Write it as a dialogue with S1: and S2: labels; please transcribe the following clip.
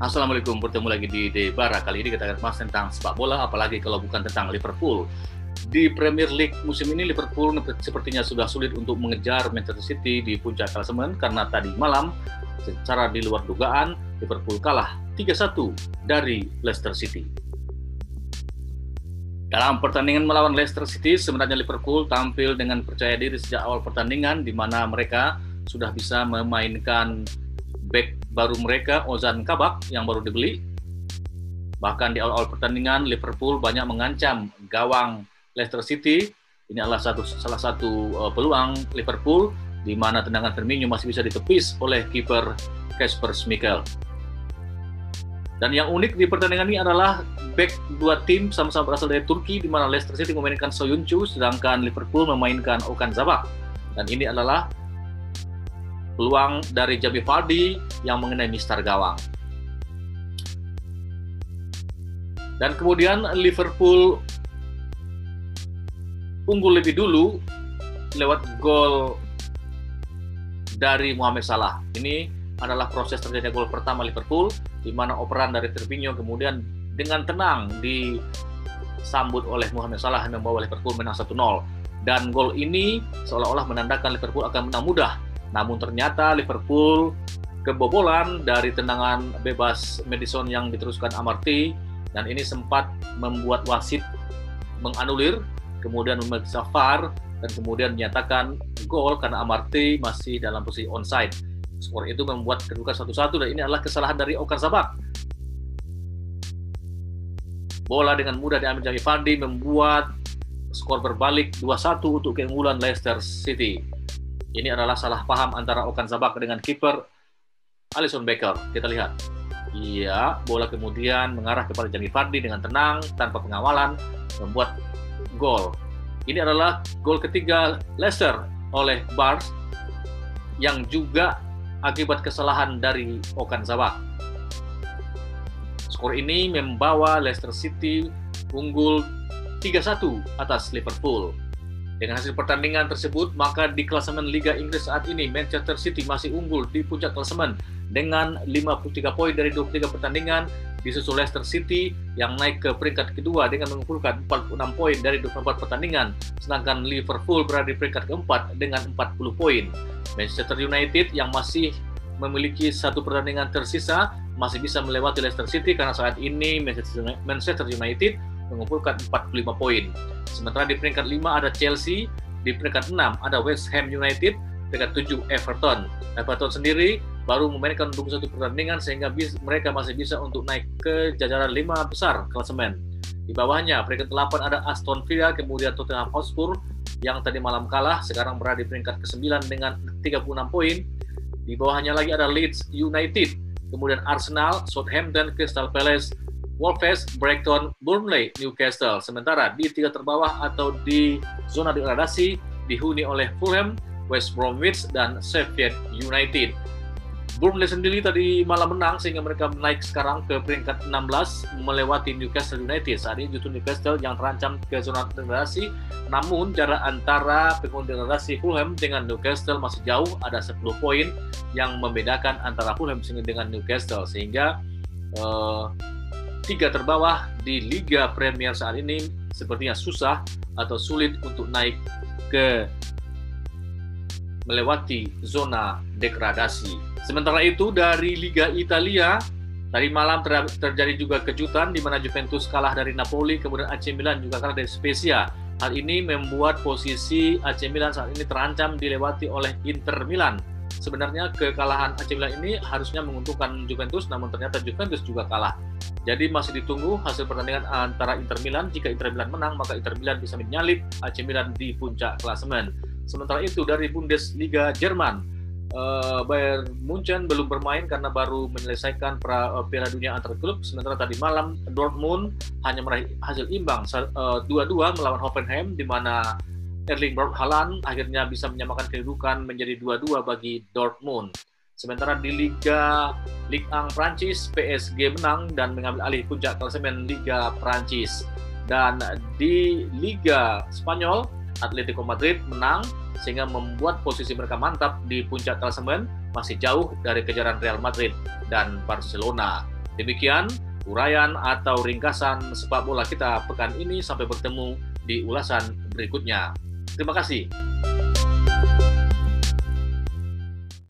S1: Assalamualaikum, bertemu lagi di Debara. Kali ini kita akan bahas tentang sepak bola, apalagi kalau bukan tentang Liverpool. Di Premier League musim ini Liverpool sepertinya sudah sulit untuk mengejar Manchester City di puncak klasemen karena tadi malam secara di luar dugaan Liverpool kalah 3-1 dari Leicester City. Dalam pertandingan melawan Leicester City, sebenarnya Liverpool tampil dengan percaya diri sejak awal pertandingan di mana mereka sudah bisa memainkan back baru mereka Ozan Kabak yang baru dibeli. Bahkan di awal-awal pertandingan Liverpool banyak mengancam gawang Leicester City. Ini adalah satu salah satu uh, peluang Liverpool di mana tendangan Firmino masih bisa ditepis oleh kiper Kasper Schmeichel. Dan yang unik di pertandingan ini adalah back dua tim sama-sama berasal dari Turki di mana Leicester City memainkan Soyuncu sedangkan Liverpool memainkan Okan Zabak. Dan ini adalah peluang dari Jamie Vardy yang mengenai mistar gawang. Dan kemudian Liverpool unggul lebih dulu lewat gol dari Mohamed Salah. Ini adalah proses terjadinya gol pertama Liverpool, di mana operan dari Firmino kemudian dengan tenang disambut oleh Mohamed Salah yang membawa Liverpool menang 1-0. Dan gol ini seolah-olah menandakan Liverpool akan menang mudah namun ternyata Liverpool kebobolan dari tendangan bebas Madison yang diteruskan Amarty dan ini sempat membuat wasit menganulir, kemudian memeriksa VAR dan kemudian menyatakan gol karena Amarty masih dalam posisi onside. Skor itu membuat kedudukan satu-satu dan ini adalah kesalahan dari Okan Sabak. Bola dengan mudah diambil Jamie Vardy membuat skor berbalik 2-1 untuk keunggulan Leicester City. Ini adalah salah paham antara Okan Zabak dengan kiper Alison Becker. Kita lihat. Iya, bola kemudian mengarah kepada Jamie Vardy dengan tenang tanpa pengawalan membuat gol. Ini adalah gol ketiga Leicester oleh Bars yang juga akibat kesalahan dari Okan Zabak. Skor ini membawa Leicester City unggul 3-1 atas Liverpool. Dengan hasil pertandingan tersebut, maka di klasemen Liga Inggris saat ini Manchester City masih unggul di puncak klasemen dengan 53 poin dari 23 pertandingan, disusul Leicester City yang naik ke peringkat kedua dengan mengumpulkan 46 poin dari 24 pertandingan, sedangkan Liverpool berada di peringkat keempat dengan 40 poin. Manchester United yang masih memiliki satu pertandingan tersisa masih bisa melewati Leicester City karena saat ini Manchester United mengumpulkan 45 poin. Sementara di peringkat 5 ada Chelsea, di peringkat 6 ada West Ham United, peringkat 7 Everton. Everton sendiri baru memainkan 21 pertandingan sehingga bis, mereka masih bisa untuk naik ke jajaran 5 besar klasemen. Di bawahnya peringkat 8 ada Aston Villa, kemudian Tottenham Hotspur yang tadi malam kalah, sekarang berada di peringkat ke-9 dengan 36 poin. Di bawahnya lagi ada Leeds United, kemudian Arsenal, Southampton, Crystal Palace, Wolves, Brighton, Burnley, Newcastle. Sementara di tiga terbawah atau di zona degradasi dihuni oleh Fulham, West Bromwich, dan Sheffield United. Burnley sendiri tadi malam menang sehingga mereka naik sekarang ke peringkat 16 melewati Newcastle United. Saat ini justru Newcastle yang terancam ke zona degradasi, namun jarak antara penghuni degradasi Fulham dengan Newcastle masih jauh, ada 10 poin yang membedakan antara Fulham dengan Newcastle sehingga uh, tiga terbawah di Liga Premier saat ini sepertinya susah atau sulit untuk naik ke melewati zona degradasi. Sementara itu dari Liga Italia tadi malam ter terjadi juga kejutan di mana Juventus kalah dari Napoli, kemudian AC Milan juga kalah dari Spezia. Hal ini membuat posisi AC Milan saat ini terancam dilewati oleh Inter Milan sebenarnya kekalahan AC Milan ini harusnya menguntungkan Juventus, namun ternyata Juventus juga kalah. Jadi masih ditunggu hasil pertandingan antara Inter Milan. Jika Inter Milan menang, maka Inter Milan bisa menyalip AC Milan di puncak klasemen. Sementara itu dari Bundesliga Jerman, uh, Bayern Munchen belum bermain karena baru menyelesaikan pra, uh, Piala Dunia antar klub. Sementara tadi malam Dortmund hanya meraih hasil imbang eh, dua-dua uh, melawan Hoffenheim, di mana Erling Braut Haaland akhirnya bisa menyamakan kedudukan menjadi dua-dua bagi Dortmund. Sementara di Liga Ligue 1 Prancis, PSG menang dan mengambil alih puncak klasemen Liga Prancis. Dan di Liga Spanyol, Atletico Madrid menang sehingga membuat posisi mereka mantap di puncak klasemen masih jauh dari kejaran Real Madrid dan Barcelona. Demikian uraian atau ringkasan sepak bola kita pekan ini sampai bertemu di ulasan berikutnya. Terima kasih.